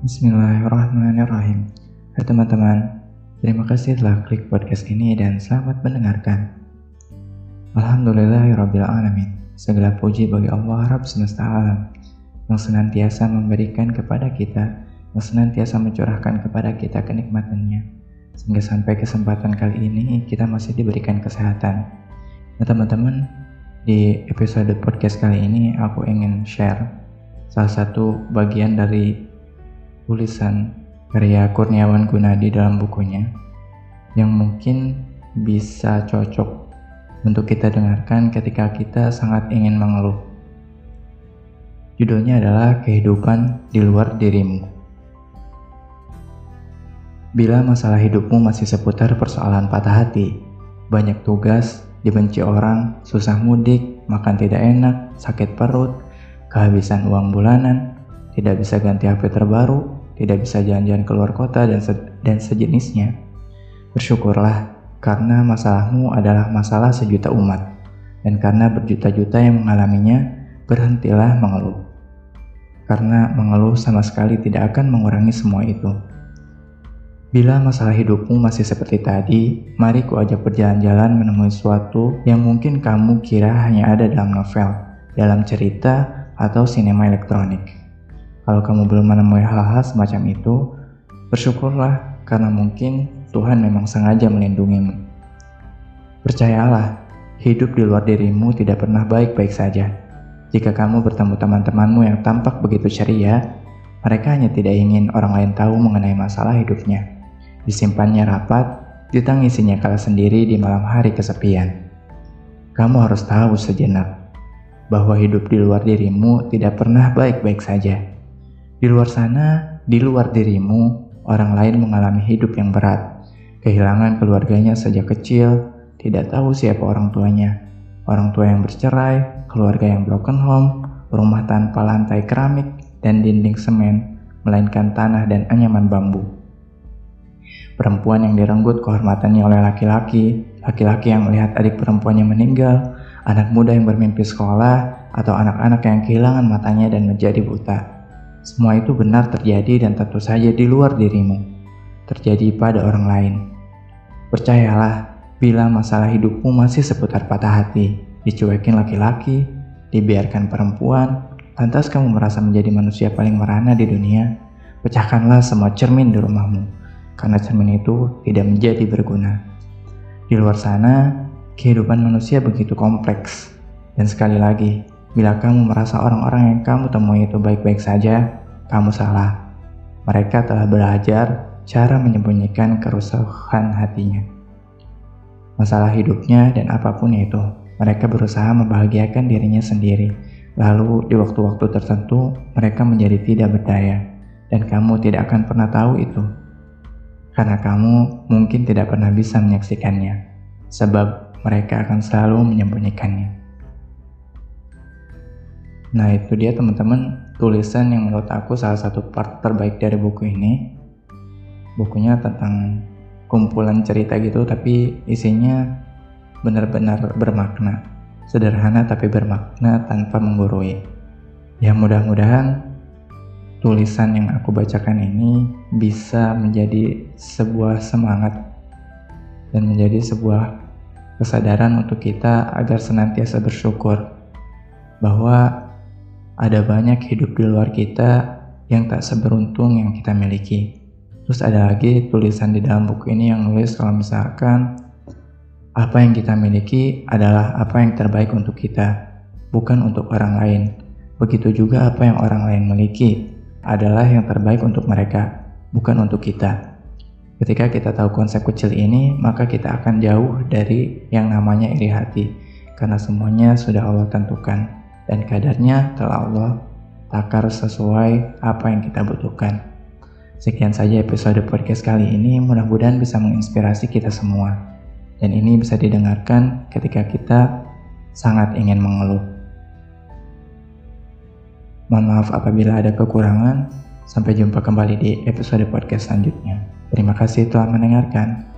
Bismillahirrahmanirrahim. Hai teman-teman, terima kasih telah klik podcast ini dan selamat mendengarkan. Alhamdulillahirrabbilalamin. Segala puji bagi Allah Rabb semesta alam yang senantiasa memberikan kepada kita, yang senantiasa mencurahkan kepada kita kenikmatannya. Sehingga sampai kesempatan kali ini kita masih diberikan kesehatan. Nah teman-teman, di episode podcast kali ini aku ingin share salah satu bagian dari tulisan karya Kurniawan Gunadi dalam bukunya yang mungkin bisa cocok untuk kita dengarkan ketika kita sangat ingin mengeluh. Judulnya adalah Kehidupan di Luar Dirimu. Bila masalah hidupmu masih seputar persoalan patah hati, banyak tugas, dibenci orang, susah mudik, makan tidak enak, sakit perut, kehabisan uang bulanan, tidak bisa ganti HP terbaru, tidak bisa jalan-jalan keluar kota dan se dan sejenisnya. Bersyukurlah karena masalahmu adalah masalah sejuta umat, dan karena berjuta-juta yang mengalaminya, berhentilah mengeluh. Karena mengeluh sama sekali tidak akan mengurangi semua itu. Bila masalah hidupmu masih seperti tadi, mari ku ajak berjalan-jalan menemui sesuatu yang mungkin kamu kira hanya ada dalam novel, dalam cerita, atau sinema elektronik. Kalau kamu belum menemui hal-hal semacam itu, bersyukurlah karena mungkin Tuhan memang sengaja melindungimu. Percayalah, hidup di luar dirimu tidak pernah baik-baik saja. Jika kamu bertemu teman-temanmu yang tampak begitu ceria, mereka hanya tidak ingin orang lain tahu mengenai masalah hidupnya. Disimpannya rapat, ditangisinya kala sendiri di malam hari kesepian. Kamu harus tahu sejenak bahwa hidup di luar dirimu tidak pernah baik-baik saja. Di luar sana, di luar dirimu, orang lain mengalami hidup yang berat Kehilangan keluarganya sejak kecil, tidak tahu siapa orang tuanya. Orang tua yang bercerai, keluarga yang broken home, rumah tanpa lantai keramik dan dinding semen, melainkan tanah dan anyaman bambu. Perempuan yang direnggut kehormatannya oleh laki-laki, laki-laki yang melihat adik perempuannya meninggal, anak muda yang bermimpi sekolah, atau anak-anak yang kehilangan matanya dan menjadi buta. Semua itu benar terjadi dan tentu saja di luar dirimu terjadi pada orang lain. Percayalah, bila masalah hidupmu masih seputar patah hati, dicuekin laki-laki, dibiarkan perempuan, lantas kamu merasa menjadi manusia paling merana di dunia, pecahkanlah semua cermin di rumahmu, karena cermin itu tidak menjadi berguna. Di luar sana, kehidupan manusia begitu kompleks. Dan sekali lagi, bila kamu merasa orang-orang yang kamu temui itu baik-baik saja, kamu salah. Mereka telah belajar cara menyembunyikan kerusakan hatinya. Masalah hidupnya dan apa pun itu, mereka berusaha membahagiakan dirinya sendiri. Lalu di waktu-waktu tertentu mereka menjadi tidak berdaya dan kamu tidak akan pernah tahu itu. Karena kamu mungkin tidak pernah bisa menyaksikannya, sebab mereka akan selalu menyembunyikannya. Nah itu dia teman-teman tulisan yang menurut aku salah satu part terbaik dari buku ini. Bukunya tentang kumpulan cerita gitu tapi isinya benar-benar bermakna. Sederhana tapi bermakna tanpa menggurui. Ya mudah-mudahan tulisan yang aku bacakan ini bisa menjadi sebuah semangat dan menjadi sebuah kesadaran untuk kita agar senantiasa bersyukur bahwa ada banyak hidup di luar kita yang tak seberuntung yang kita miliki. Terus ada lagi tulisan di dalam buku ini yang nulis kalau misalkan apa yang kita miliki adalah apa yang terbaik untuk kita, bukan untuk orang lain. Begitu juga apa yang orang lain miliki adalah yang terbaik untuk mereka, bukan untuk kita. Ketika kita tahu konsep kecil ini, maka kita akan jauh dari yang namanya iri hati, karena semuanya sudah Allah tentukan, dan kadarnya telah Allah takar sesuai apa yang kita butuhkan. Sekian saja episode podcast kali ini, mudah-mudahan bisa menginspirasi kita semua. Dan ini bisa didengarkan ketika kita sangat ingin mengeluh. Mohon maaf apabila ada kekurangan. Sampai jumpa kembali di episode podcast selanjutnya. Terima kasih telah mendengarkan.